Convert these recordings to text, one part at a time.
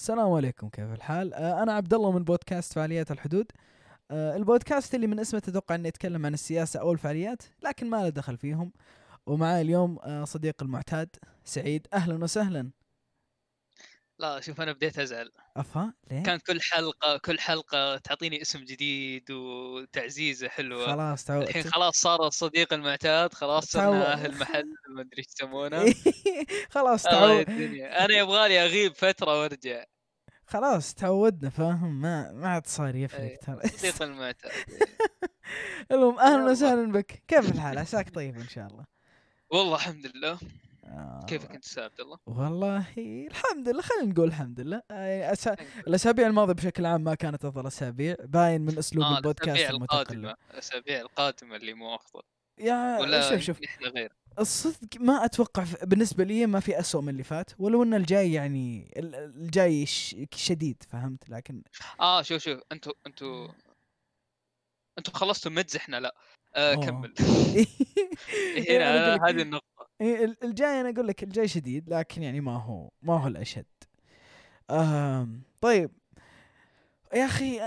السلام عليكم كيف الحال؟ آه، أنا عبد الله من بودكاست فعاليات الحدود. آه، البودكاست اللي من اسمه تتوقع إنه يتكلم عن السياسة أو الفعاليات لكن ما له دخل فيهم. ومعاي اليوم آه، صديق المعتاد سعيد أهلا وسهلا. لا شوف أنا بديت أزعل. أفا ليه؟ كان كل حلقة كل حلقة تعطيني اسم جديد وتعزيزة حلوة. خلاص تعو... الحين خلاص صار الصديق المعتاد خلاص تعو- صرنا أهل محل ما أدري إيش يسمونه. خلاص تعو... أنا يبغى لي أغيب فترة وأرجع. خلاص تعودنا فاهم؟ ما ما عاد صار يفرق أي، ترى. صديق المعتاد. المهم يلا. وسهلا بك. كيف الحال؟ عساك طيب إن شاء الله. والله الحمد لله. آه، كيفك انت أستاذ عبد الله؟ والله الحمد لله خلينا نقول الحمد لله. آه، أسا... الأسابيع الماضية بشكل عام ما كانت أفضل أسابيع باين من أسلوب آه البودكاست الأسابيع المتقلب الأسابيع القادمة اللي مو أفضل. يا ولا شوف شوف. إحنا غير. الصدق ما أتوقع بالنسبة لي ما في اسوء من اللي فات ولو إن الجاي يعني ال- الجاي. شديد فهمت؟ لكن آه شوف شوف. أنتوا أنتوا أنتوا خلصتوا مدز إحنا لا. آه. كمل. إيه، هنا هذه النقطة. إيه، ال- الجاي أنا أقول لك الجاي شديد لكن يعني ما هو ما هو الأشد. آم طيب. يا أخي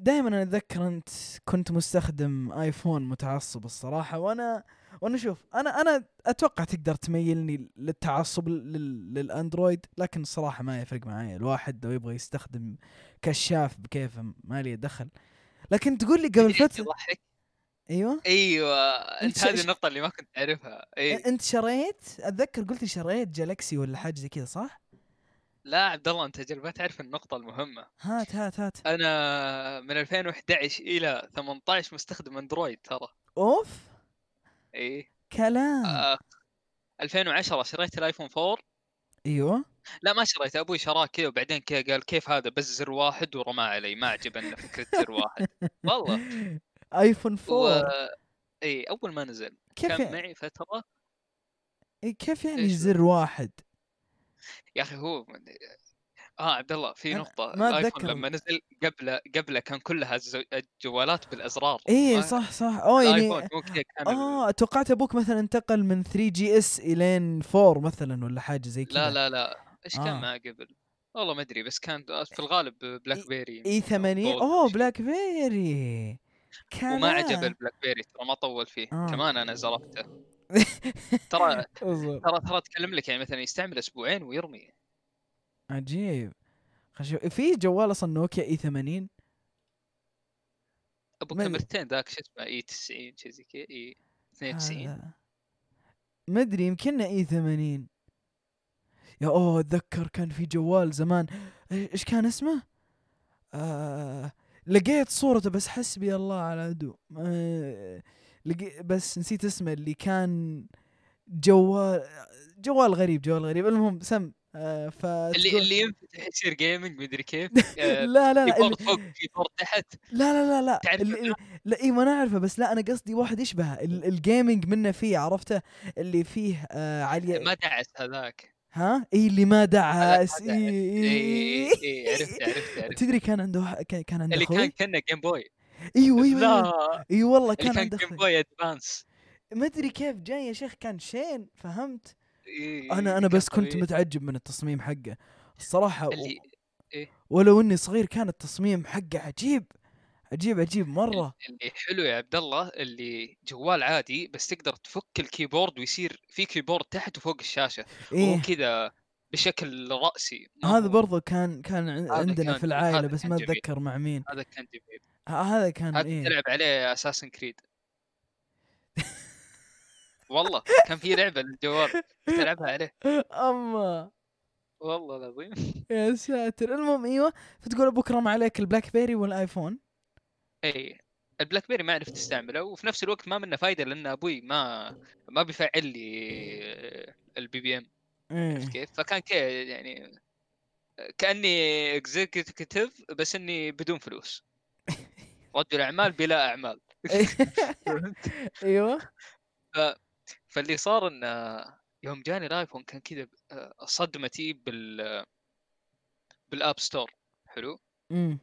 دائما أنا أتذكر أنت كنت مستخدم آيفون متعصب الصراحة وأنا وأنا شوف أنا أنا أتوقع تقدر تميلني للتعصب لل- للأندرويد لكن الصراحة ما يفرق معي الواحد لو يبغى يستخدم كشاف بكيفه ما لي دخل. لكن تقول لي قبل فترة يضحك أيوه. أيوه أنت هذه النقطة اللي ما كنت أعرفها. اي أنت شريت أتذكر قلت لي شريت جالكسي ولا حاجة زي كذا صح؟ لا عبد الله أنت ما تعرف النقطة المهمة. هات هات هات. أنا من 2011 إلى 18 مستخدم أندرويد ترى. أوف. اي كلام. آه 2010 شريت الآيفون 4 أيوه. لا ما شريت أبوي شراه كذا وبعدين كذا قال كيف هذا بس زر واحد ورماه علي ما عجبنا فكرة زر واحد. والله. آيفون و... 4 إي أول ما نزل كيف كان يعني معي فترة إيه، كيف يعني إيش؟ زر واحد يا أخي هو آه عبد الله في نقطة ما أتذكر. لما نزل قبل قبله كان كلها الجوالات بالأزرار ما- صح صح اوه الآيفون يعني آه توقعت أبوك مثلا انتقل من 3 جي إس إلين 4 مثلا ولا حاجة زي كذا لا لا لا إيش آه. كان معاه قبل؟ والله ما أدري بس كان في الغالب بلاك بيري إي 80 فولد أوه. بلاك بيري كلام وما عجب البلاك بيري ترى ما طول فيه. آه. كمان أنا زرفته ترى. ترى ترى اتكلم لك يعني مثلا يستعمل أسبوعين ويرمي. عجيب. في جوال أصلا نوكيا إي 80 أبو كاميرتين ذاك شو اسمه إي 90 شيء زي كذا إي 92 هذا. ما أدري يمكننا إي 80 يا أوه أتذكر كان في جوال زمان. إيش كان اسمه؟ آه لقيت صورته بس حسبي الله على عدو. آه بس نسيت اسمه اللي كان جوال جوال غريب جوال غريب. المهم سم آه ف اللي اللي ينفتح يصير جيمنج مدري كيف. آه، لا لا لا اللي- فوق كيبورد تحت. لا لا لا لا. تعرف اللي لا إي ما أنا أعرفه بس لا أنا قصدي واحد يشبهه. ال- الجيمنج منه فيه عرفته؟ اللي فيه آه علي ما دعس هذاك. ها؟ إي اللي ما دعس إي إي إي عرفت عرفت عرفت. تدري كان عنده كان كان عنده اللي كان كأنه Game Boy أيوه أيوه لا. إي والله كان كان عنده Game Boy Advance ما أدري كيف جاي يا شيخ كان شين فهمت؟ إيه، أنا أنا بس كنت. متعجب من التصميم حقه. الصراحة اللي ولو إني صغير كان التصميم حقه عجيب. عجيب عجيب مرة. اللي حلو يا عبد الله اللي جوال عادي بس تقدر تفك ال keyboard ويصير في keyboard تحت وفوق الشاشة. إيه. وهو كذا بشكل رأسي ما هذا برضو كان كان عندنا كان- في العائلة بس ما. أتذكر مع مين. هذا كان جميل. هذا كان هذا إيه. تلعب عليه Assassin's Creed والله كان في لعبة للجوال تلعبها عليه. أما. والله العظيم. يا ساتر. المهم إيوه فتقول أبوك رمى عليك البلاك بيري والآيفون. إي البلاك بيري ما عرفت استعمله وفي نفس الوقت ما منه فايدة لأن أبوي ما ما بيفعل لي ال BBM عرفت كيف؟ فكان كذا يعني كأني executive بس إني بدون فلوس. رجل اعمال بلا أعمال؟ أيوه. فاللي صار إن يوم جاني الآيفون كان كذا آه، صدمتي بال بال App Store حلو؟ امم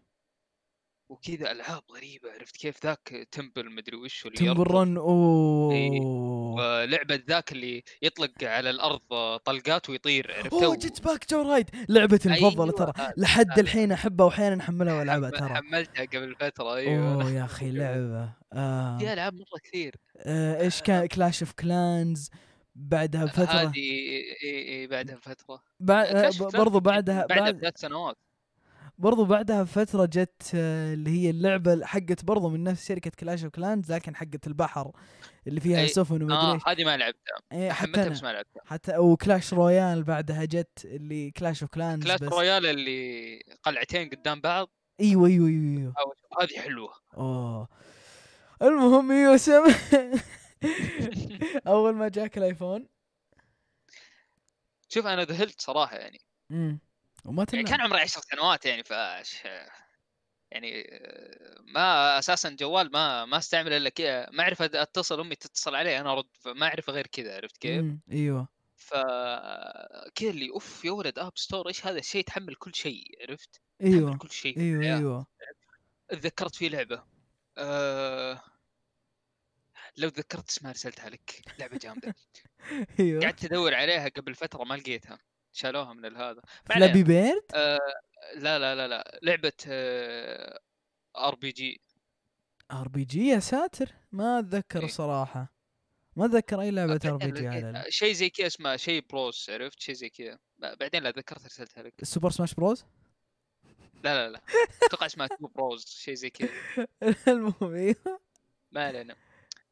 وكذا ألعاب غريبة عرفت كيف ذاك Temple مدري وش اللي Temple. Run أوه. ولعبة ذاك اللي يطلق على الأرض طلقات ويطير عرفته أوه Jet pack Joyride لعبتي المفضلة أيوة، ترى هذا- لحد. الحين أحبها وأحيانا أحملها وألعبها ترى. حملتها قبل فترة أيوه. أوه يا أخي لعبة. آه. في ألعاب مرة كثير. آه إيش كان؟ Clash of Clans بعدها بفترة. هذه إي إي بعدها بفترة. بعد آه، برضو بعدها بعدها بعد بثلاث سنوات. برضو بعدها بفتره جت آه، اللي هي اللعبة حقت برضو من نفس شركة Clash of Clans لكن حقت البحر اللي فيها سفن ومدري آه إيش. هذه ما لعبتها. إيه، حتى أنا. بس ما لعبتها. حتى و Clash Royale بعدها جت اللي Clash of Clans Clash بس. Royale اللي قلعتين قدام بعض. إيوه إيوه إيوه, أيوة. هذه حلوة. أوه. المهم يوسم أول ما جاك الآيفون. شوف أنا ذهلت صراحة يعني. امم وما يعني تمنع كان عمري 10 سنوات يعني فاش يعني آه، ما أساسا جوال ما ما أستعمل إلا كذا. ما أعرف أتصل أمي تتصل علي أنا أرد فما أعرف غير كذا عرفت كيف؟ مم، أيوه. ف كذا اللي أوف يا ولد App Store إيش هذا الشيء؟ تحمل كل شيء عرفت؟ أيوه تحمل كل شيء أيوه الحياة. أيوه. تذكرت في لعبة. أه... لو تذكرت اسمها ارسلتها لك. لعبة جامدة. أيوه. قعدت أدور عليها قبل فترة ما لقيتها. شالوها من الهذا. Flappy. Bird آه لا لا لا لا لعبة RPG RPG يا ساتر. ما أتذكر إيه. صراحة. ما أتذكر أي لعبة RPG على ال- شيء زي كذا اسمه شيء Bros عرفت؟ شيء زي كذا. بعدين لا ذكرت ارسلتها لك. ال Super Smash Bros لا لا لا. أتوقع اسمها Two Bros شيء زي كذا. المهم. ما علينا.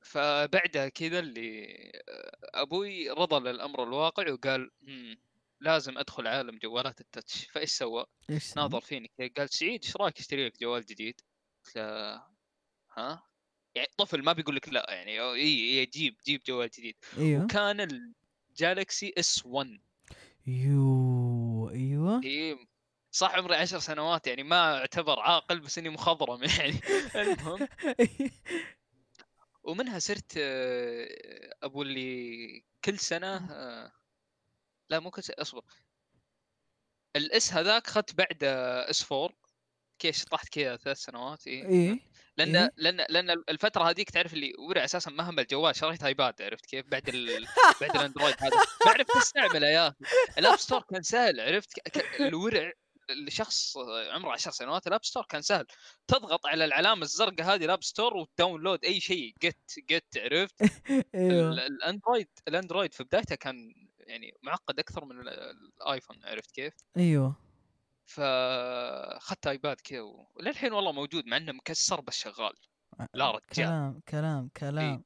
فبعدها كذا اللي آه، أبوي رضى للأمر الواقع وقال "مم، لازم أدخل عالم جوالات ال touch فإيش سوى؟ سوى؟ ناظر فيني قال سعيد إيش رأيك اشتري لك جوال جديد؟ قلت له ها؟ يعني طفل ما بيقول لك لا يعني إي إي جيب جيب جوال جديد أيوه وكان ال Galaxy S 1 يو أيوه إي صح عمري عشر سنوات يعني ما أعتبر عاقل بس إني مخضرم يعني المهم ومنها صرت آه، أبو اللي كل سنة آه، لا مو كل اصبر. ال S هذاك اخذت بعد S 4 كيف شطحت كذا ثلاث سنوات اي إيه لأن إيه. لأن لأن الفترة هذيك تعرف اللي ورع أساسا ما هم الجوال شريت ايباد عرفت كيف؟ بعد ال... بعد الأندرويد هذا. ما عرفت أستعمله يا أخي. ال App Store كان سهل عرفت؟ ك... الورع لشخص عمره 10 سنوات ال App Store كان سهل. تضغط على العلامة الزرقاء هذه ال App Store وت download أي شيء جت جت عرفت؟ أيوه. الأندرويد الأندرويد في بدايته كان يعني معقد أكثر من ال- الآيفون عرفت كيف؟ أيوه. فأخذت آيباد كذا وللحين والله موجود مع إنه مكسر بس شغال. لا رجال. كلام كلام كلام.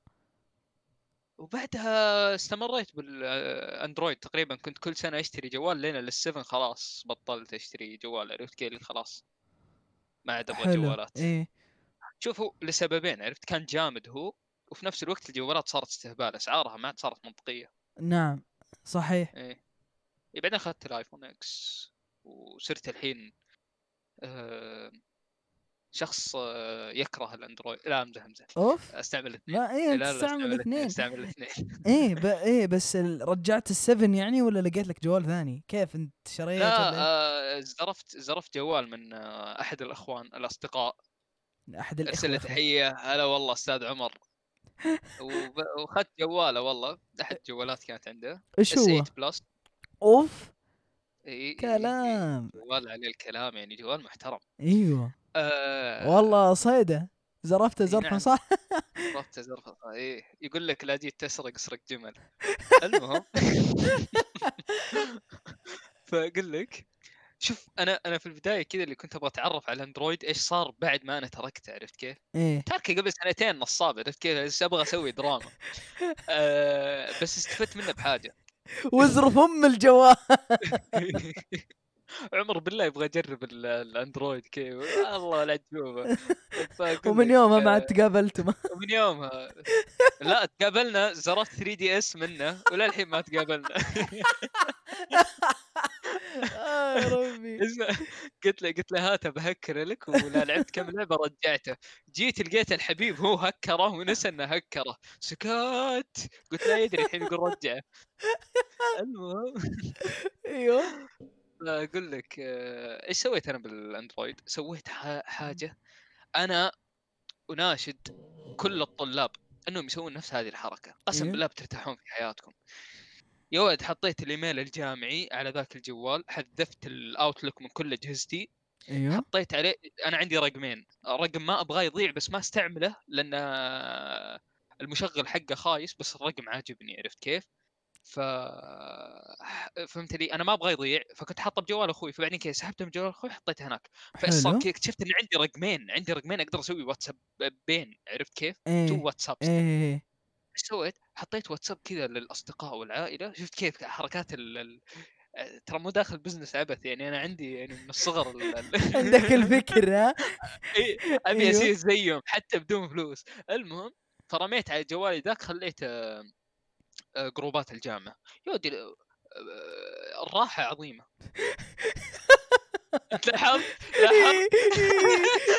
وبعدها استمريت بالاندرويد تقريبا كنت كل سنة أشتري جوال لين لل seven خلاص بطلت أشتري جوال عرفت كيف؟ خلاص. ما عاد أبغى جوالات. إيه شوف هو لسببين عرفت؟ كان جامد هو وفي نفس الوقت الجوالات صارت استهبال أسعارها ما عاد صارت منطقية. نعم. صحيح. إيه. بعدين اخذت الآيفون إكس وصرت الحين آه شخص آه يكره الأندرويد. لا امزح امزح أوف. أستعمل الاثنين. ما إيه لا تستعمل الاثنين أستعمل الاثنين. إيه ب... إيه بس. رجعت السفن يعني ولا لقيت لك جوال ثاني؟ كيف أنت شريت لا آه زرفت زرفت جوال من آه أحد الأخوان الأصدقاء؟ أحد الأخوة. أرسل. تحية. هلا والله أستاذ عمر. واخذت جوالة والله أحد جوالات كانت عنده. إيش هو؟ 8 Plus. أوف. إي- إي- إي- كلام. جوال عليه الكلام يعني جوال محترم. أيوه. آه. والله صيدة. زرفته زرفة نعم. صح؟ زرفت زرفة إيه يقول لك لا جيت تسرق اسرق جمل. المهم. فأقول لك شوف أنا أنا في البداية كذا اللي كنت أبغى أتعرف على الأندرويد إيش صار بعد ما أنا تركته عرفت كيف؟ إيه. تركه قبل سنتين نصاب عرفت كيف؟ بس أبغى أسوي دراما. أه بس استفدت منه بحاجة. وازرف أم الجوال. عمر بالله يبغى اجرب ال- الأندرويد كيف؟ الله لا تشوفه. ومن يومها ما آه، عاد تقابلتم ومن يومها لا تقابلنا زرفت 3 DS منه وللحين ما تقابلنا. آه يا ربي. اسمع، قلت له قلت له هات بهكر لك؟ ولا لعبت كم لعبة؟ رجعته. جيت لقيت الحبيب هو هكره ونسى إنه هكره. سكات قلت لا يدري الحين يقول رجعه. المهم. أيوه. أقول لك آه، إيش سويت أنا بالأندرويد؟ سويت حاجة. أنا أناشد كل الطلاب إنهم يسوون نفس هذه الحركة. قسم إيه. بالله بترتاحون في حياتكم. يا ولد حطيت الإيميل الجامعي على ذاك الجوال حذفت الاوتلوك من كل أجهزتي أيوه حطيت عليه أنا عندي رقمين رقم ما أبغاه يضيع بس ما أستعمله لأن المشغل حقه خايس بس الرقم عاجبني عرفت كيف؟ ف فهمت لي أنا ما أبغى يضيع فكنت حاطه بجوال أخوي فبعدين كذا سحبته من جوال أخوي حطيته هناك فصار اكتشفت إن عندي رقمين عندي رقمين أقدر أسوي واتسابين عرفت كيف؟ تو إيه واتساب إيه إيش سويت؟ حطيت واتساب كذا للأصدقاء والعائلة. شفت كيف حركات ال... ال... ترى مو داخل business عبث يعني أنا عندي يعني من الصغر ال... ال- عندك الفكر ها؟ أبي أيوه. اصير زيهم حتى بدون فلوس. المهم فرميت على جوالي ذاك خليت آه، آه، جروبات الجامعة. يا ودي آه، الراحه عظيمة. لاحظت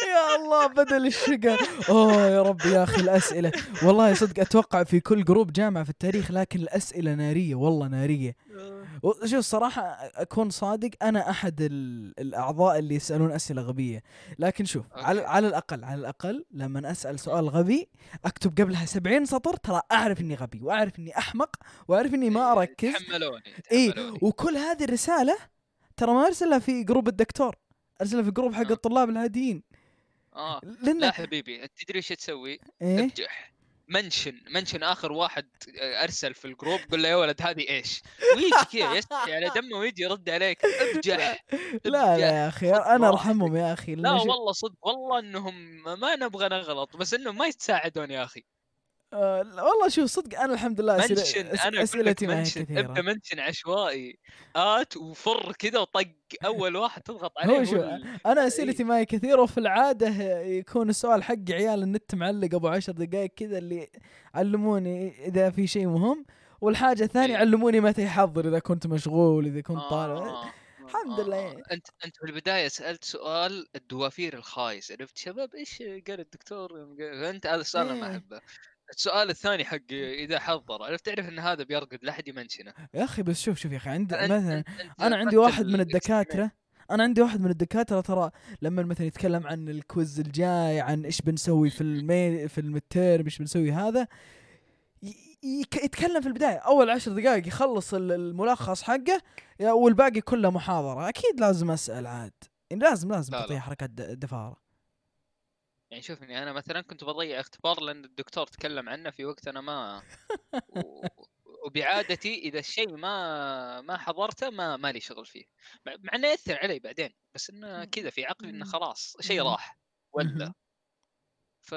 يا الله بدل الشقا أوه يا رب يا أخي الأسئلة. والله صدق أتوقع في كل جروب جامعة في التاريخ لكن الأسئلة نارية والله نارية. شوف الصراحه أكون صادق أنا أحد ال- الأعضاء اللي يسألون أسئلة غبية. لكن شوف على. على الأقل على الأقل لما أسأل سؤال غبي أكتب قبلها 70 سطر ترى أعرف إني غبي وأعرف إني أحمق وأعرف إني ما أركز. تحملوني إي. وكل هذه الرسالة ترى ما ارسلها في جروب الدكتور ارسلها في جروب حق آه. الطلاب العاديين آه لا حبيبي تدري إيش تسوي؟ إيه ابجح mention mention آخر واحد أرسل في الجروب قول له يا ولد هذه إيش؟ ويجي كذا يستحي على دمه ويجي يرد عليك ابجح لا لا يا أخي أنا. أرحمهم يا أخي لا والله صدق والله إنهم ما نبغى نغلط بس إنهم ما يتساعدون يا أخي آه والله شوف صدق أنا الحمد لله منشن أنا أسئلتي ما هي mention. ابدا كثيره mention عشوائي. آت وفر كذا وطق أول واحد تضغط عليه هو شو ال- أنا أسئلتي ما هي كثيرة وفي العادة يكون السؤال حق عيال النت معلق أبو عشر دقائق كذا اللي علموني إذا في شيء مهم والحاجة الثانية إيه. علموني متى يحضر إذا كنت مشغول إذا كنت طالب آه، الحمد لله. آه. يعني. أنت أنت في البداية سألت سؤال الدوافير الخايس. عرفت شباب؟ إيش قال الدكتور؟ قال- فأنت هذا السؤال أنا ما إيه. أحبه. السؤال الثاني حق إذا حضر عرفت تعرف إن هذا بيرقد لا احد يمنشنه؟ يا أخي بس شوف شوف يا أخي أنت- مثلا أنا عندي واحد من ال- الدكاترة أنا عندي واحد من الدكاترة ترى لما مثلا يتكلم عن الكويز الجاي عن إيش بنسوي في المي في المتيرم إيش بنسوي هذا يتكلم في البداية أول عشر دقائق يخلص ال- الملخص حقه والباقي كله محاضرة. أكيد لازم أسأل عاد لازم لازم لا، لا. تعطيه حركات دفاره يعني شوفني أنا مثلا كنت بضيع اختبار لأن الدكتور تكلم عنه في وقت أنا ما و- وبعادتي إذا الشيء ما ما حضرته ما ما لي شغل فيه. مع إنه يأثر علي بعدين بس إنه كذا في عقلي إنه خلاص شيء. راح ولا. ف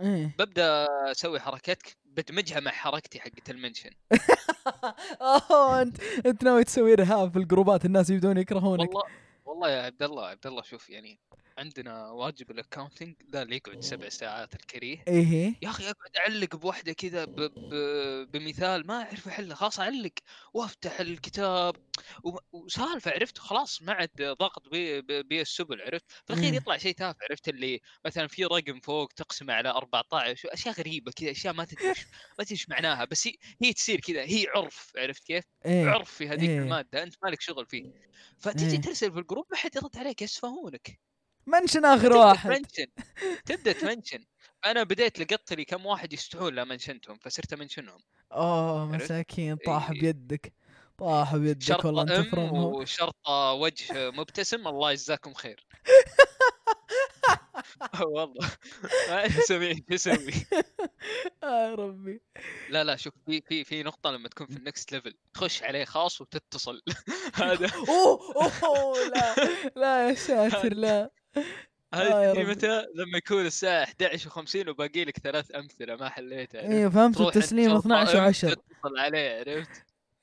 إيه. ببدأ أسوي حركتك بدمجها مع حركتي حقت المنشن. أوه أنت أنت ناوي تسوي ارهاب في الجروبات الناس يبدون يكرهونك. والله والله يا عبد الله عبد الله شوف يعني عندنا واجب ال accounting ذا اللي يقعد سبع ساعات الكريه إيه يا أخي أقعد أعلق بوحدة كذا ب... ب... بمثال ما أعرف احله خلاص أعلق وأفتح الكتاب و... وسالفة عرفت خلاص ما عاد ضغط بي... بي... السبل عرفت في الأخير مم. يطلع شيء تافه عرفت اللي مثلا في رقم فوق تقسمه على 14 أشياء غريبة كذا أشياء ما تدري ما تدري معناها بس هي, هي تصير كذا هي عرف عرفت كيف؟ إيه عرف في هذيك إيه. المادة أنت مالك شغل فيه فتجي إيه. ترسل في ال group ما حد يرد عليك يسفهونك mention آخر تبدأ واحد. تمنشن. تبدأ تمنشن. أنا بديت لقطت لي كم واحد يستحون لا منشنتهم فصرت أمنشنهم. أوه؟ مساكين. طاح. بيدك. طاح بيدك والله أنت أم تفرمهم وشرطة وجه مبتسم. الله يجزاكم خير. والله. ما أسوي إيش أسوي يا ربي. لا لا شوف في في في نقطة لما تكون في ال next level تخش عليه خاص وتتصل. هذا أوه أوه لا لا يا ساتر لا. آه تدري ربي. متى؟ لما يكون الساعة 11 و50 وباقي لك ثلاث أمثلة ما حليتها؟ أيوه فهمت التسليم شرطة 12 أم و10 تتصل عليه عرفت؟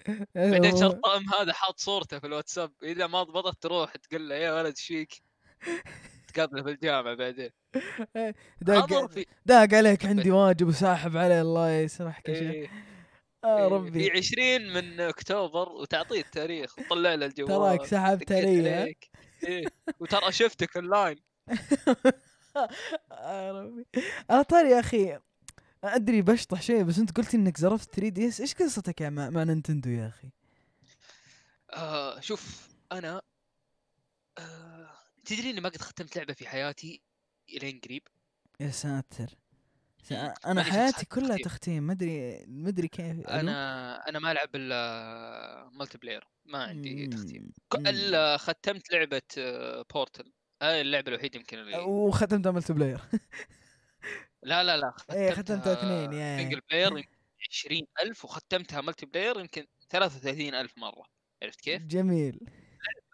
أيوة، بعدين شرطة أم هذا حاط صورته في الواتساب إذا ما ضبطت تروح تقول له يا ولد إيش فيك؟ تقابله في الجامعة بعدين. داق حضر في داق عليك عندي واجب وساحب عليه الله يسرحك يا شيخ. إيه آه إيه، ربي. في 20 من أكتوبر وتعطيه التاريخ وتطلع له الجوال تراك سحبت علي إيه. وترى شفتك اونلاين آه يا ربي. أنا طاري يا أخي أدري بشطح شيء بس أنت قلت إنك زرفت 3 DS إيش قصتك مع, مع نينتندو يا أخي؟ آه شوف أنا آه تدري إني ما قد ختمت لعبة في حياتي إلين قريب؟ يا ساتر. أنا حياتي كلها تختيم. تختيم ما أدري ما أدري كيف؟ أنا أنا ما ألعب إلا multiplayer ما عندي تختيم. الا ختمت لعبة Portal هاي اللعبة الوحيدة يمكن اللي وختمتها ملتي بلاير لا لا لا إيه، ختمتها اثنين، يا- single player يمكن 20000 وختمتها multiplayer يمكن 33000 مرة عرفت كيف؟ جميل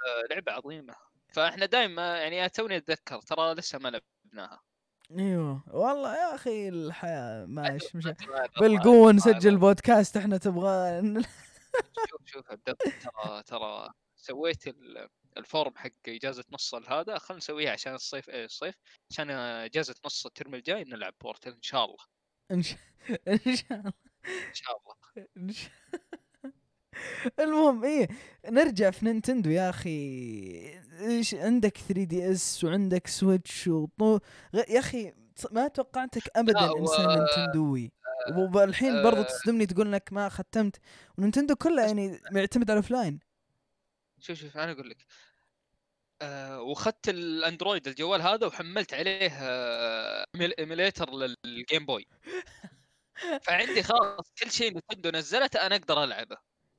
آه، لعبة عظيمة فإحنا دائما يعني توني أتذكر ترى لسه ما لعبناها إيوه. والله يا أخي الحياة ماش مش بالقوة نسجل بودكاست إحنا تبغى شوف شوف عبد ترى ترى سويت ال- form حق إجازة نص هذا خلينا نسويها عشان الصيف إيه الصيف عشان إجازة نص ال term الجاي نلعب Portal إن شاء الله. إن شاء الله. إن شاء الله. المهم إيه نرجع في نينتندو يا أخي. إيش عندك 3 DS وعندك Switch وطو... يا أخي ما توقعتك ابدا إنسان نينتندوي. والحين برضو آه. تصدمني تقول إنك ما ختمت. ونينتندو كلها يعني معتمد على فلاين شوف شوف أنا أقول لك. آه وأخذت الأندرويد الجوال هذا وحملت عليه آه emulator لل Game Boy فعندي خلاص كل شيء نتندو نزلته أنا أقدر ألعبه.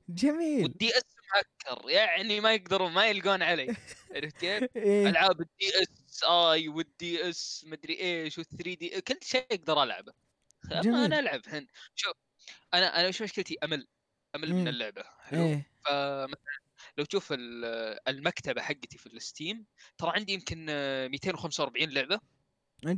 جميل. وال DS مهكر يعني ما يقدرون ما يلقون علي. عرفت كيف؟ إيه. ألعاب ال DSi وال DS مدري إيش وال3 D كل شيء أقدر ألعبه. اما أنا ألعب هن. شوف أنا أنا وش مشكلتي؟ أمل. أمل مم. من اللعبة. حلو. إيه. فمثلا لو تشوف ال- المكتبة حقتي في ال Steam ترى عندي يمكن آه، 245 لعبة.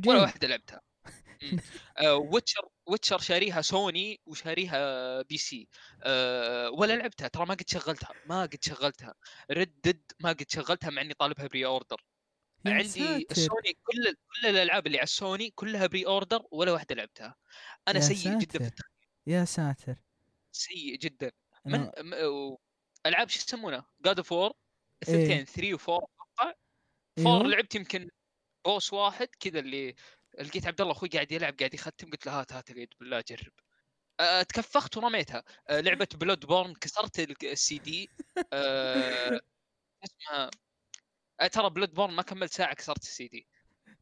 ولا واحدة لعبتها. Witcher Witcher شاريها سوني وشاريها PC. أه ولا لعبتها ترى ما قد شغلتها ما قد شغلتها. ردد ما قد شغلتها مع إني طالبها pre-order عندي ساتر. السوني كل كل الألعاب اللي على السوني كلها pre-order ولا واحدة لعبتها. أنا سيء جدا في. يا ساتر. سيء جدا. من أنا-. و- ألعاب شو يسمونها God of War إيه. الثنتين 3 و4 أتوقع. four أيوه. لعبت يمكن boss واحد كذا اللي لقيت عبد الله أخوي قاعد يلعب قاعد يختم قلت له هات هات اليد بالله جرب أه، تكفخت ورميتها. أه، لعبة Bloodborne كسرت ال- السي دي أه، اسمها أه، ترى Bloodborne ما كملت ساعة كسرت السي دي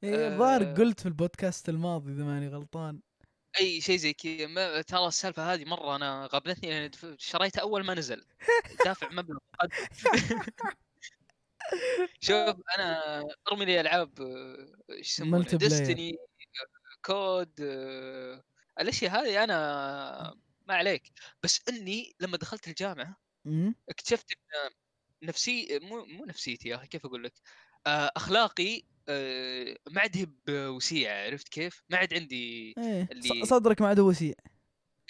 الظاهر. قلت في البودكاست الماضي إذا ماني غلطان. أي شيء زي كذا. ما- ترى السالفة هذه مرة أنا غبنتني لأن دف- شريته أول ما نزل. دافع مبلغ شوف أنا ارمي لي ألعاب آه، إيش يسمونها. ديستني كود آه، الأشياء هذه أنا ما عليك بس إني لما دخلت الجامعة اكتشفت إن نفسي مو مو نفسيتي يا أخي كيف أقول لك آه، أخلاقي ما عاد هي بوسيعه عرفت كيف؟ ما عاد عندي إيه اللي- صدرك ما عاد وسيع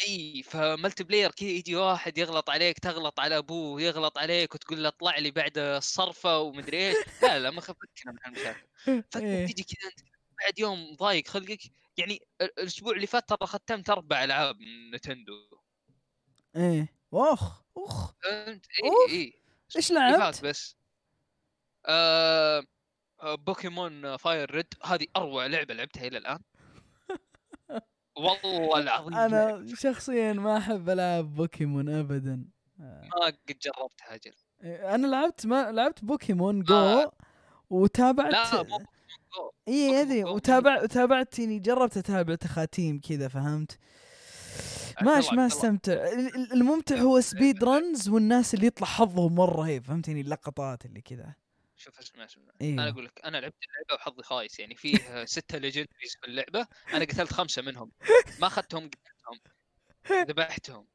إي فملتي بلاير كذا يجي واحد يغلط عليك تغلط على أبوه يغلط عليك وتقول له اطلع لي بعد الصرفة ومدري إيش. لا لا ما خفكنا من هالمشاكل إيه. فتجي كذا أنت بعد يوم ضايق خلقك يعني ال- الأسبوع اللي فات ترى ختمت أربع ألعاب من نتندو. إيه. وأخ أخ فهمت. إي إي إيش لعبت؟ بس. آه آه، Pokémon FireRed. هذه أروع لعبة لعبتها إلى الآن. والله العظيم أنا شخصيا ما أحب ألعب بوكيمون ابدا ما قد جربتها أجل إيه، أنا لعبت ما لعبت Pokémon Go آه. وتابعت لا مو جو. اي ادري جو. وتابع وتابعت يعني جربت أتابع تخاتيم كذا فهمت ماش ما. استمتع ال- ال- الممتع هو speed runs والناس اللي يطلع حظهم مرة هيب فهمتني اللقطات اللي كذا شوف اسمع اسمع أيوه أنا أقول لك أنا لعبت اللعبة وحظي خايس يعني فيه ستة legendaries في اللعبة أنا قتلت خمسة منهم. ما أخذتهم قتلتهم. ذبحتهم.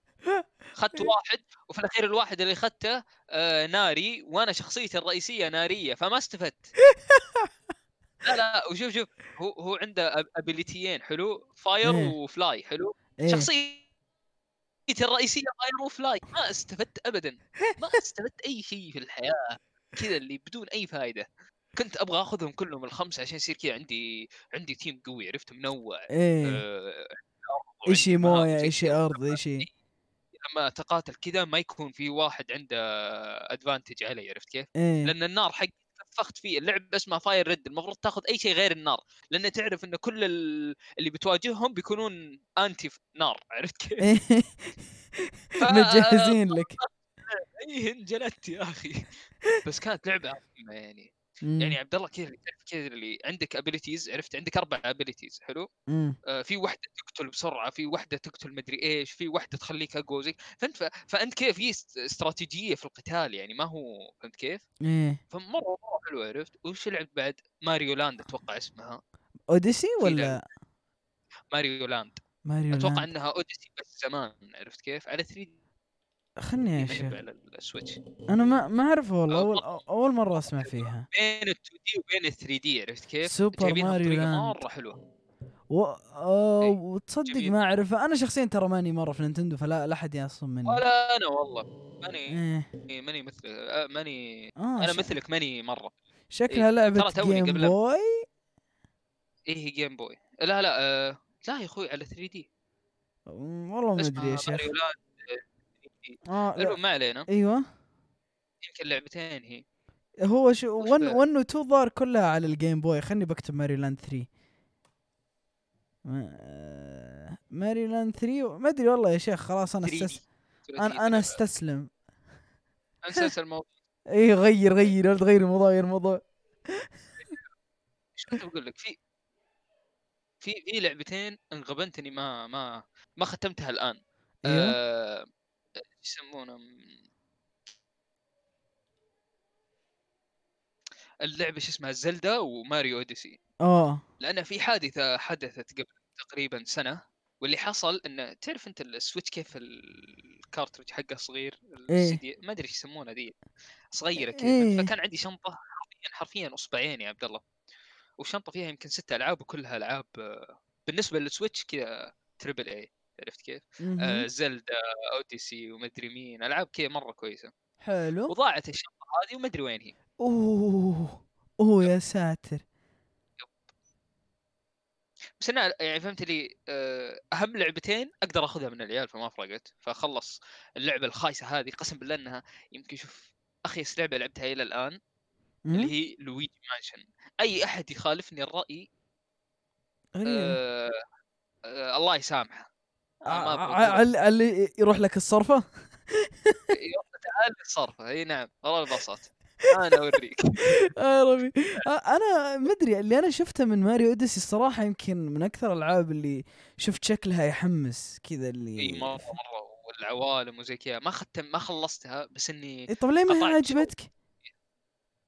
أخذت واحد وفي الأخير الواحد اللي أخذته آه ناري وأنا شخصيتي الرئيسية نارية فما استفدت. لا لا وشوف شوف هو هو عنده ability يين حلو؟ fire إيه. و fly حلو؟ إيه. شخصيتي الرئيسية fire و fly ما استفدت ابدا. ما استفدت أي شيء في الحياة. كذا اللي بدون أي فائده كنت أبغى أخذهم كلهم الخمسة عشان يصير كذا عندي عندي team قوي عرفت؟ منوع. إيه. آه، مهام موية كذا. أرض ايشي لما تقاتل كذا ما يكون في واحد عنده advantage علي عرفت كيف؟ إيه. لأن النار حق تفخت فيه. اللعب اسمه Fire Red المفروض تاخذ أي شيء غير النار. لأن تعرف إن كل ال- اللي بتواجههم بيكونون anti نار عرفت كيف؟ إيه. متجهزين لك. اي انجلدت يا أخي. بس كانت لعبة عظيمة يعني. مم. يعني عبد الله كذا كذا اللي عندك abilities عرفت؟ عندك أربع abilities حلو؟ مم. آه، في واحدة تقتل بسرعة في واحدة تقتل مدري إيش في واحدة تخليك أقوى زي فهمت ف- فأنت كيف؟ في است- استراتيجية في القتال يعني ما هو فهمت كيف؟ إيه. فمرة مرة حلو عرفت؟ وش لعبت بعد؟ Mario Land أتوقع اسمها. Odyssey ولا. ماريو لاند. ماريو أتوقع لاند. إنها Odyssey بس زمان عرفت كيف؟ على 3 خلني شيخ. على ال Switch أنا ما ما اعرفه والله أول أول مرة أسمع فيها. بين ال 2D وبين ال 3D عرفت كيف؟ Super Mario Land. مرة حلوة. و... أوه إيه، وتصدق. ما اعرفها أنا شخصيا ترى ماني مرة في Nintendo فلا لا أحد يعصب مني. ولا أنا والله. ماني إيه. ماني مثل آه، ماني. آه أنا ش... مثلك ماني مرة. شكلها إيه، لعبة جيم قبل- بوي إيه جيم بوي لا لا آه لا يا أخوي على 3 دي. والله ما أدري يا شيخ ماريو لاند آه، 3D. آه لا. ما علينا. أيوه. يمكن لعبتين هي. هو شو وش 1 بعد؟ 1 و 2 ظهر كلها على الجيم بوي خلني بكتب ماريو لاند 3 ما- آه، ماريو لاند 3 ما أدري والله يا شيخ خلاص أنا 3D. استس... أنا أنا أستسلم. انسى الموضوع. اي غير غير تغير الموضوع غير الموضوع. إيش كنت بقول لك؟ في في في لعبتين انغبنت اني ما ما ما ختمتها الآن. أيوه. آه، يسمونه اللعبة شو اسمها زلدا وماريو أوديسي. آه. لأن في حادثة حدثت قبل تقريبا سنة واللي حصل انه تعرف أنت ال Switch كيف ال cartridge حقه صغير؟ إيه. ما أدري إيش يسمونها دي صغيرة كذا إيه. فكان عندي شنطة حرفيا حرفيا اصبعين يا عبد الله. والشنطه فيها يمكن ست ألعاب وكلها ألعاب آه، بالنسبة لل Switch كذا triple A عرفت كيف؟ آه Zelda Odyssey ومدري مين ألعاب كذا مرة كويسة. حلو. وضاعت الشنطه هذه ومدري وين هي. أوه أوه يا ساتر. بس أنا يعني فهمت لي آه، أهم لعبتين أقدر أخذها من العيال فما فرقت. فخلص اللعبة الخايسة هذه قسم بالله إنها يمكن شوف أخيس لعبة لعبتها إلى الآن اللي مم؟ هي لويجي مانشن. أي أحد يخالفني الرأي. آه آه الله يسامحه. اللي يروح لك الصرفة؟ يوم تعال الصرفة. إي نعم والله البسط أنا أوريك. آه ربي. آه، أنا ما أدري اللي أنا شفته من Mario Odyssey الصراحة يمكن من أكثر الألعاب اللي شفت شكلها يحمس كذا اللي إي مرة مرة والعوالم وزي كذا. ما ختم ما خلصتها بس إني إيه طب ليه ما. عجبتك؟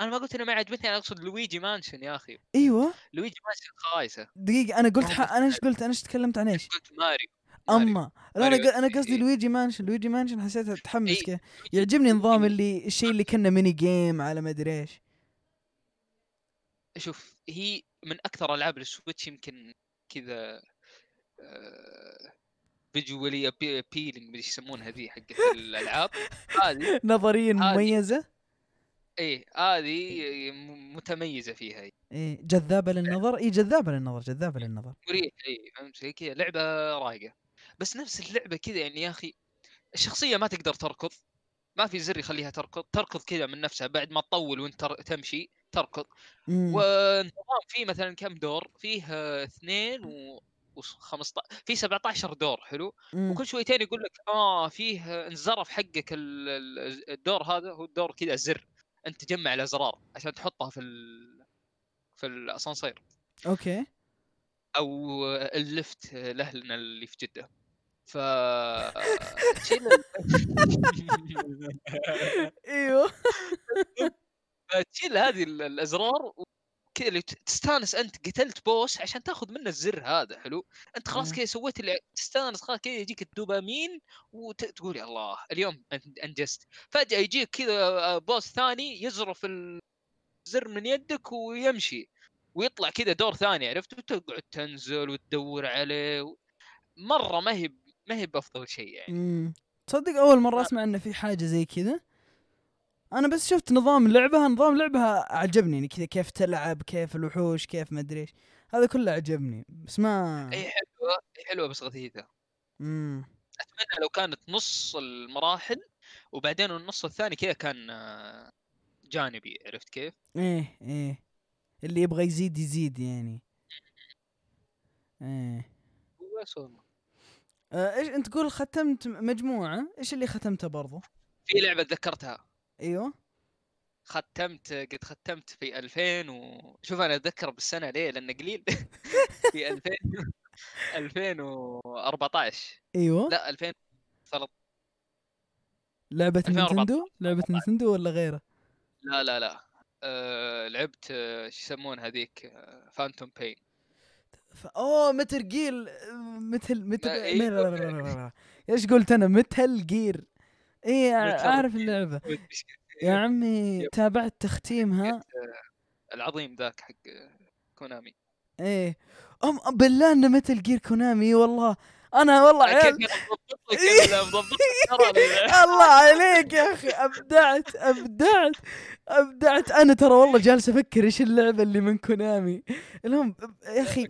أنا ما قلت انها ما عجبتني أنا أقصد Luigi's Mansion يا أخي. أيوه. Luigi's Mansion خايسة. دقيقة أنا قلت ح... أنا إيش قلت؟ أنا إيش تكلمت عن إيش؟ قلت؟ ماريو. أما لا أنا أنا قصدي إيه. Luigi's Mansion Luigi's Mansion حسيتها تحمس إيه. كذا يعجبني نظام اللي الشيء اللي كنا mini game على ما أدري إيش. شوف هي من أكثر ألعاب ال Switch يمكن كذا visually appealing إيش يسمونها ذي حقت الألعاب. هذه نظريا مميزة. إيه هذه م- متميزة فيها. هي. إيه جذابة للنظر. اي جذابة للنظر جذابة للنظر. مريح اي فهمت؟ كذا لعبة رايقة. بس نفس اللعبة كذا يعني يا أخي الشخصية ما تقدر تركض ما في زر يخليها تركض تركض كذا من نفسها بعد ما تطول وانت تمشي تركض. والنظام فيه مثلا كم دور؟ فيه آه، اثنين و و 15 في 17 دور حلو؟ مم. وكل شويتين يقول لك آه فيه آه، انزرف حقك ال- ال- الدور هذا هو الدور كذا زر أنت تجمع الأزرار عشان تحطها في ال... في الأسانسير. أوكي. أو ال lift لأهلنا اللي في جدة. ف إيوه. تشيل هذه ال- الأزرار كذا اللي تستانس أنت قتلت boss عشان تاخذ منه الزر هذا حلو؟ أنت خلاص. كذا سويت اللي تستانس خلاص كذا يجيك الدوبامين وتقول يا الله اليوم أنجزت. فجأة يجيك كذا آه، boss ثاني يزرف الزر من يدك ويمشي ويطلع كذا دور ثاني عرفت؟ وتقعد تنزل وتدور عليه و... مرة ما هي ما هي بأفضل شيء يعني. مم. تصدق أول ما- أسمع إنه في حاجة زي كذا. أنا بس شفت نظام لعبها نظام لعبها عجبني يعني كذا كيف تلعب كيف الوحوش كيف ما أدري إيش. هذا كله عجبني بس ما هي حلوة هي حلوة بس غثيثة. مم. أتمنى لو كانت نص المراحل وبعدين النص الثاني كذا كان آه، جانبي. عرفت كيف؟ إيه إيه. اللي يبغى يزيد يزيد يعني. إيه. بس والله. آه، إيش أنت تقول ختمت مجموعة؟ إيش اللي ختمته برضو؟ في لعبة تذكرتها أيوه. ختمت قد ختمت في 2000 و شوف أنا أتذكر بالسنة ليه لأنه قليل. في 2000 2014 أيوه. لا 2013 لعبة 2014. Nintendo؟ لعبة Nintendo ولا غيره لا لا لا. أه لعبت آه، شو يسمون هذيك؟ Phantom Pain ف... اوه Metal ما- إيه. Metal- إيش قلت أنا؟ Metal Gear. اي أعرف. اللعبة. يا عمي. تابعت تختيمها العظيم ذاك حق Konami. إيه. أم بالله انه Metal Gear Konami والله. أنا والله عيال الله عليك يا أخي أبدعت أبدعت أبدعت. أنا ترى والله جالس أفكر إيش اللعبة اللي من كونامي. المهم يا أخي.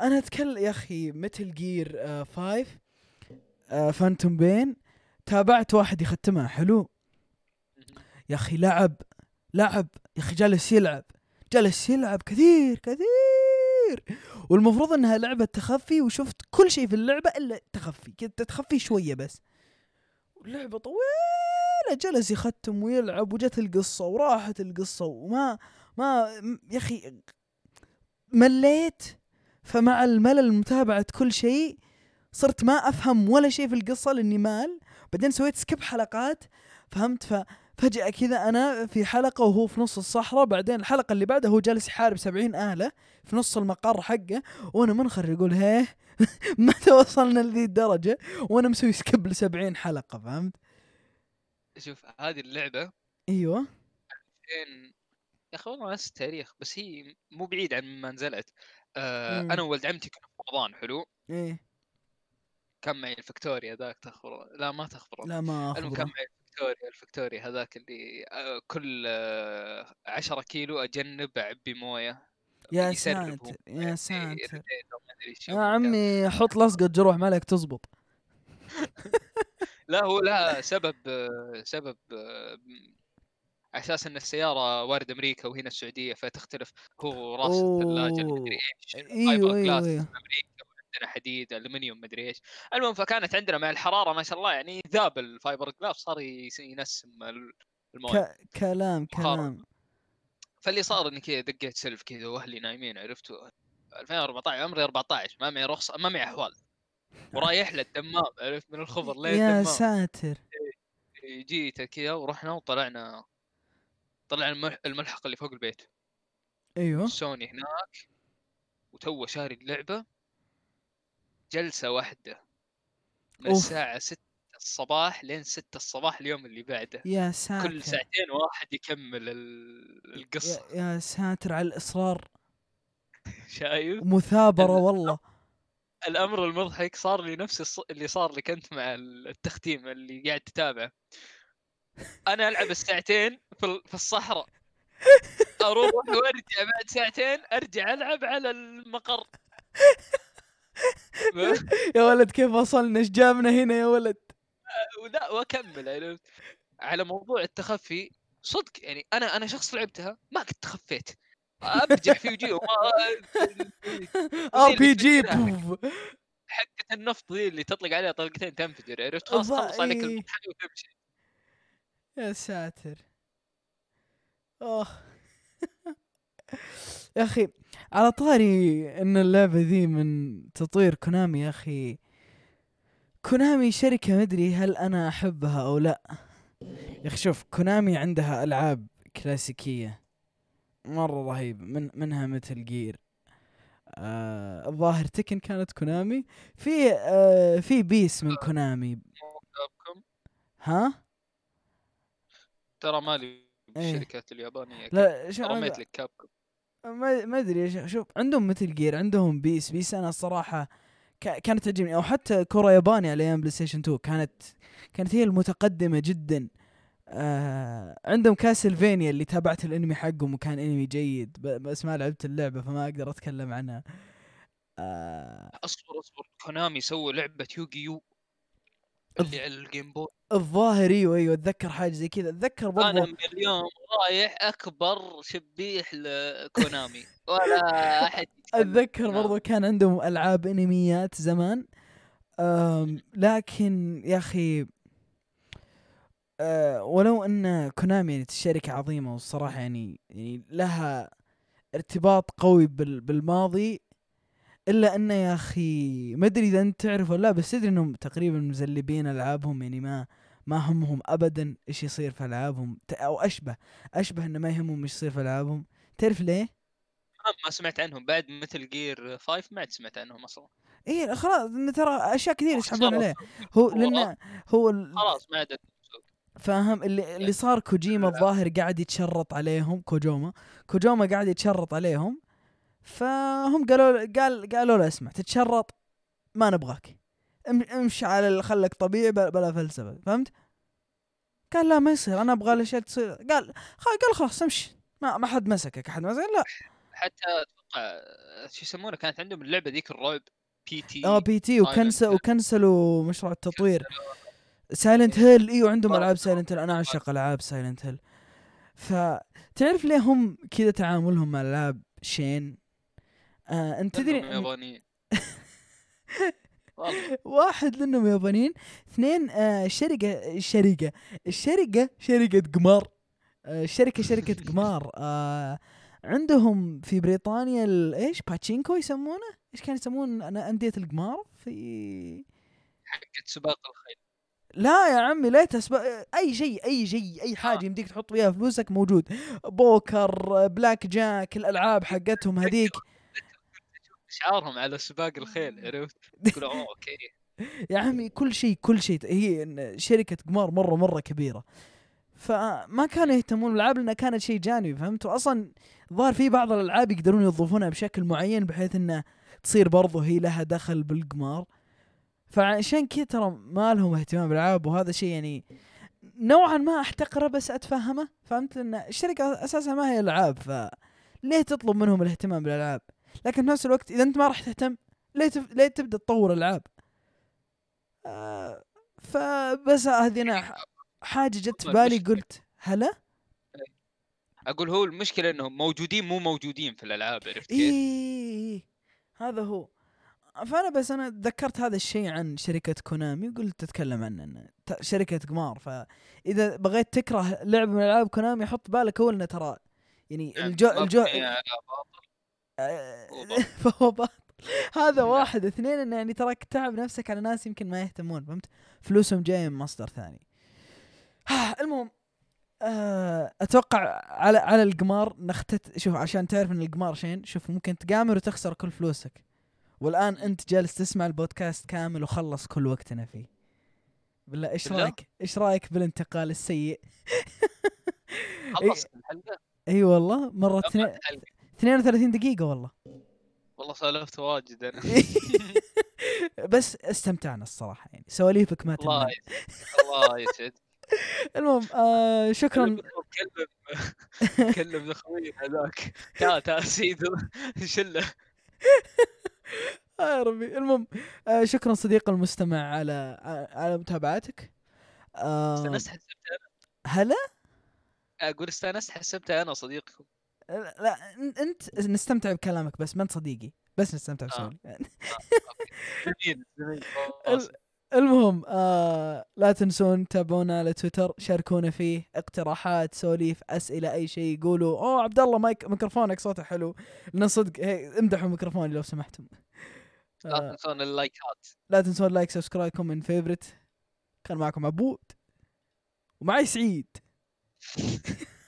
أنا أتكلم يا أخي متل جير 5 فانتوم بين. تابعت واحد يختمها حلو؟ يا أخي لعب لعب يا أخي جالس يلعب جالس يلعب كثير كثير. والمفروض إنها لعبة تخفي وشفت كل شيء في اللعبة إلا تخفي كنت تخفي شوية بس. اللعبه طويلة جلس يختم ويلعب وجت القصة وراحت القصة وما ما يا أخي مليت. فمع الملل متابعة كل شيء صرت ما أفهم ولا شيء في القصة لأني مال. بعدين سويت skip حلقات فهمت؟ ففجأة كذا أنا في حلقة وهو في نص الصحراء بعدين الحلقة اللي بعدها هو جالس يحارب سبعين آلة في نص المقر حقه وأنا منخر يقول هيه متى وصلنا لذي الدرجة؟ وأنا مسوي skip لسبعين حلقة فهمت؟ شوف هذه اللعبة أيوة. فين يا أخي والله نفس التاريخ بس هي مو بعيد عن ما نزلت. آه مم. أنا وولد عمتي كنا في رمضان حلو؟ إيه. كان معي الفكتوريا ذاك تخبر لا ما تخبر. لا ما المهم كان معي الفكتوريا الفكتوريا هذاك اللي آه كل آه عشرة كيلو أجنب أعبي موية يا ساتر. يا إيه، ساتر. أدري شو يا. عمي حط لصقة جروح مالك تزبط. لا هو لها سبب آه، سبب آه، أساس إن السيارة وارد أمريكا وهنا السعودية فتختلف. هو راس الثلاجة إيش أيوة glass أيوة أمريكا وعندنا حديد الومنيوم مدري إيش. المهم فكانت عندنا مع الحرارة ما شاء الله يعني ذاب ال fiber glass صار ينسم ال- الموية. ك... كلام. كلام. فاللي صار إني كذا دقيت سلف كذا وأهلي نايمين عرفتوا؟ 2014 عمري 14 ما معي رخصة ما معي أحوال. ورايح للدمام عرفت من الخضر لين يا ساتر. جيت كذا ورحنا وطلعنا طلع الملح- الملحق اللي فوق البيت. أيوة. سوني هناك وتو شاري اللعبة. جلسة واحدة. من أوف. الساعة 6 الصباح لين 6 الصباح اليوم اللي بعده. يا ساتر. كل ساعتين واحد يكمل ال- القصة. يا, يا ساتر على الإصرار. شايف؟ مثابرة ال- والله. الأمر المضحك صار لي نفس الص- اللي صار لك أنت مع التختيم اللي قاعد تتابعه. أنا ألعب الساعتين في ال- في الصحراء. أروح وأرجع بعد ساعتين أرجع ألعب على المقر. يا ولد كيف وصلنا؟ إيش جابنا هنا يا ولد؟ ولا وأكمل عرفت على موضوع التخفي صدق يعني أنا أنا شخص لعبتها ما كنت تخفيت. ابجح في وجهي وما RPG. حقة النفط ذي اللي تطلق عليها طلقتين تنفجر عرفت؟ خلاص الظا- خلص عليك إيه. وتمشي. يا ساتر. أوه. يا أخي على طاري إن اللعبة ذي من تطوير كونامي يا أخي. كونامي شركة مدري هل أنا أحبها أو لا. يا أخي شوف كونامي عندها ألعاب كلاسيكية مرة رهيبة من منها Metal Gear. آه الظاهر تكن كانت كونامي. في آه في PES من كونامي. ها؟ ترى مالي إيه. بالشركات اليابانية رميت لك Capcom ما ما أدري شوف عندهم Metal Gear عندهم PES PES أنا الصراحة كا- كانت تعجبني. أو حتى كره ياباني على أيام PlayStation 2 كانت كانت هي المتقدمة جدا. آه عندهم Castlevania اللي تابعت الأنمي حقهم وكان أنمي جيد. بس ما لعبت اللعبة فما أقدر أتكلم عنها. آه. أصبر أصبر. كونامي سووا لعبة Yu-Gi-Oh اللي على الجيم بوي. الظاهر أيوه أيوه أتذكر حاجة زي كذا. أتذكر أنا برضو من اليوم رايح أكبر شبيح لكونامي. ولا أحد أتذكر نعم. برضو كان عندهم ألعاب أنميات زمان. لكن يا أخي آه ولو أن كونامي يعني شركة عظيمة والصراحة يعني يعني لها ارتباط قوي بال بالماضي. إلا انه يا أخي ما أدري إذا أنت تعرف ولا لا بس تدري إنهم تقريبا مزلبين ألعابهم يعني ما ما همهم ابدا إيش يصير في ألعابهم. أو أشبه أشبه إنه ما يهمهم إيش يصير في ألعابهم. تعرف ليه؟ ما- ما سمعت عنهم. بعد مثل جير 5 ما عاد سمعت عنهم أصلا. إيه خلاص ترى أشياء كثير يسحبون. عليه هو لأنه هو خلاص ما عاد فاهم؟ اللي اللي صار كوجيما الظاهر قاعد يتشرط عليهم كوجوما كوجيما قاعد يتشرط عليهم. فهم قالوا قال قالوا له اسمع تتشرط ما نبغاك. أم- امشي على خلك طبيعي بلا فلسفة فهمت؟ قال لا ما يصير أنا أبغى الاشياء تصير. قال قال خلاص امشي ما ما حد مسكك أحد مسكك لا. حتى أتوقع شو يسمونه كانت عندهم اللعبة ذيك الرعب P.T. آه P.T. و cancel. وكنسلوا مشروع التطوير. Silent Hill أيوه عندهم ألعاب. Silent Hill أنا أعشق ألعاب Silent Hill فتعرف ليه هم كذا تعاملهم مع العاب شين؟ آه أنت تدري يابانيين. واحد لانهم يابانيين اثنين آه شركة شركه الشركة شركة قمار. آه الشركة شركة قمار. آه عندهم في بريطانيا ال- إيش؟ باتشينكو يسمونه؟ إيش كانوا يسمون؟ أنا أندية القمار في حقت سباق الخيل. لا يا عمي لا تسبق أي شيء أي شيء أي حاجة يمديك تحط فيها فلوسك موجود. poker blackjack الألعاب حقتهم هذيك. شعارهم على سباق الخيل عرفت؟ يقولوا أوه okay. يا عمي كل شيء كل شيء هي شركة قمار مرة مرة كبيرة. فما كانوا يهتمون بالالعاب لأنها كانت شيء جانبي فهمت؟ واصلا ظهر في بعض الألعاب يقدرون يوظفونها بشكل معين بحيث انه تصير برضو هي لها دخل بالقمار. فعشان كذا ترى ما لهم اهتمام بالألعاب وهذا شيء يعني نوعا ما أحتقره بس أتفهمه فهمت؟ لأن الشركة أساسا ما هي ألعاب فليه تطلب منهم الاهتمام بالألعاب؟ لكن في نفس الوقت إذا أنت ما راح تهتم ليه تف... ليه تبدأ تطور ألعاب. آه فبس هذه أنا حاجة جت في بالي قلت هلا؟ أقول هو المشكلة انهم موجودين مو موجودين في الألعاب عرفت إيه كيف؟ إيه هذا هو. فأنا بس أنا تذكرت هذا الشيء عن شركة كونامي وقلت أتكلم عنه شركة قمار. فإذا بغيت تكره لعبه من ألعاب كونامي حط بالك اول إنه ترى يعني يعني الجو الجو فهو باطل هذا لا. واحد. اثنين انه يعني تراك تعب نفسك على ناس يمكن ما يهتمون فهمت؟ فلوسهم جاية من مصدر ثاني. المهم آه، أتوقع على على القمار نختت شوف عشان تعرف إن القمار شين شوف ممكن تقامر وتخسر كل فلوسك. والآن أنت جالس تسمع البودكاست كامل وخلص كل وقتنا فيه. بالله إيش؟ رأيك؟ إيش رأيك بالانتقال السيء؟ خلص الحلقة؟ إي والله مرة اثنين- 32 دقيقة والله. والله سولفت واجد أنا. بس استمتعنا الصراحة يعني. سواليفك ما الله يسعد. الله يسعد. المهم آه شكرا. كلم كلم أخوي هذاك. تعال تعال سيدو شله. آه يا ربي. المهم آه شكرا صديق المستمع على على متابعتك. آه استأنست حسبت هلا؟ أقول استأنست حسبتها أنا صديقكم. لا أنت نستمتع بكلامك بس ما انت صديقي. بس نستمتع آه. بسؤال زميل زميل ال- المهم آه لا تنسون تابعونا على تويتر شاركونا فيه اقتراحات سواليف أسئلة أي شيء قولوا أوه عبد الله مايك ميكروفونك صوته حلو. لأن صدق امدحوا ميكروفوني لو سمحتم. لا آه. تنسون اللايكات. لا تنسون like subscribe comment favorite كان معكم عبود. ومعي سعيد.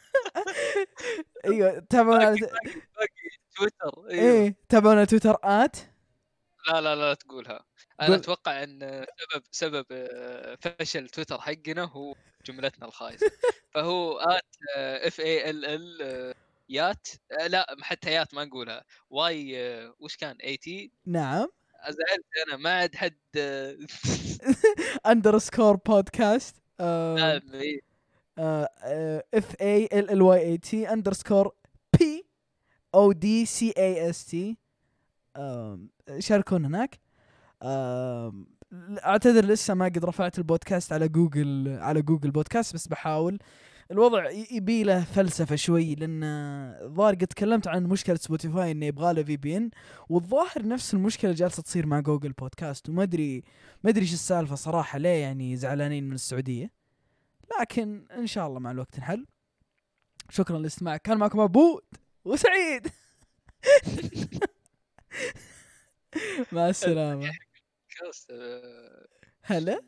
إيوه تابعونا على تويتر إيوه. إيه تابعونا على تويتر آت؟ لا لا لا تقولها. أنا قول. أتوقع إن سبب سبب آه، فشل تويتر حقنا هو جملتنا الخايسة. فهو آت اف اي ال ال يات. آه، لا حتى يات ما نقولها. واي آه، وش كان؟ اي تي نعم. زعلت أنا ما عاد حد اندرسكور بودكاست. اف اي ال ال واي اي تي اندرسكور P O D C A S T شاركونا هناك. أعتذر لسه ما قد رفعت البودكاست على جوجل على Google Podcast بس بحاول. الوضع يبي له فلسفة شوي لأن الظاهر قد تكلمت عن مشكلة Spotify إنه يبغى له VPN والظاهر نفس المشكلة جالسة تصير مع Google Podcast وما أدري ما أدري إيش السالفة صراحة ليه يعني زعلانين من السعودية. لكن إن شاء الله مع الوقت نحل. شكرا لاستماعك كان معكم عبود وسعيد. مع السلامة. آه، هلا؟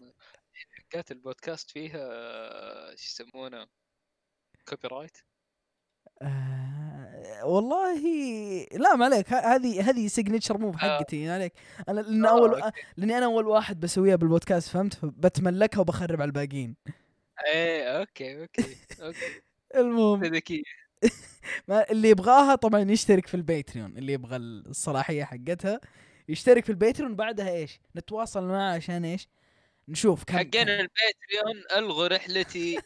حلقات البودكاست فيها آه، شو يسمونه؟ copyright آه والله لا ما عليك. هذه هذه signature مو بحقتي ما عليك. أنا لأن آه، أول. لأني أنا أول واحد بسويها بالبودكاست فهمت؟ فبتملكها وبخرب على الباقيين. إيه okay okay okay. المهم. ذكي. ما اللي يبغاها طبعا يشترك في ال Patreon اللي يبغى الصلاحية حقتها يشترك في ال Patreon بعدها إيش؟ نتواصل معه عشان إيش؟ نشوف كم حقين ال Patreon ألغوا رحلتي.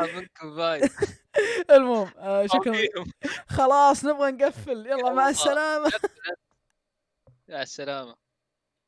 آه منكم فايد المهم آه شكرا. خلاص نبغى نقفل. يلا مع. السلامة. مع السلامة.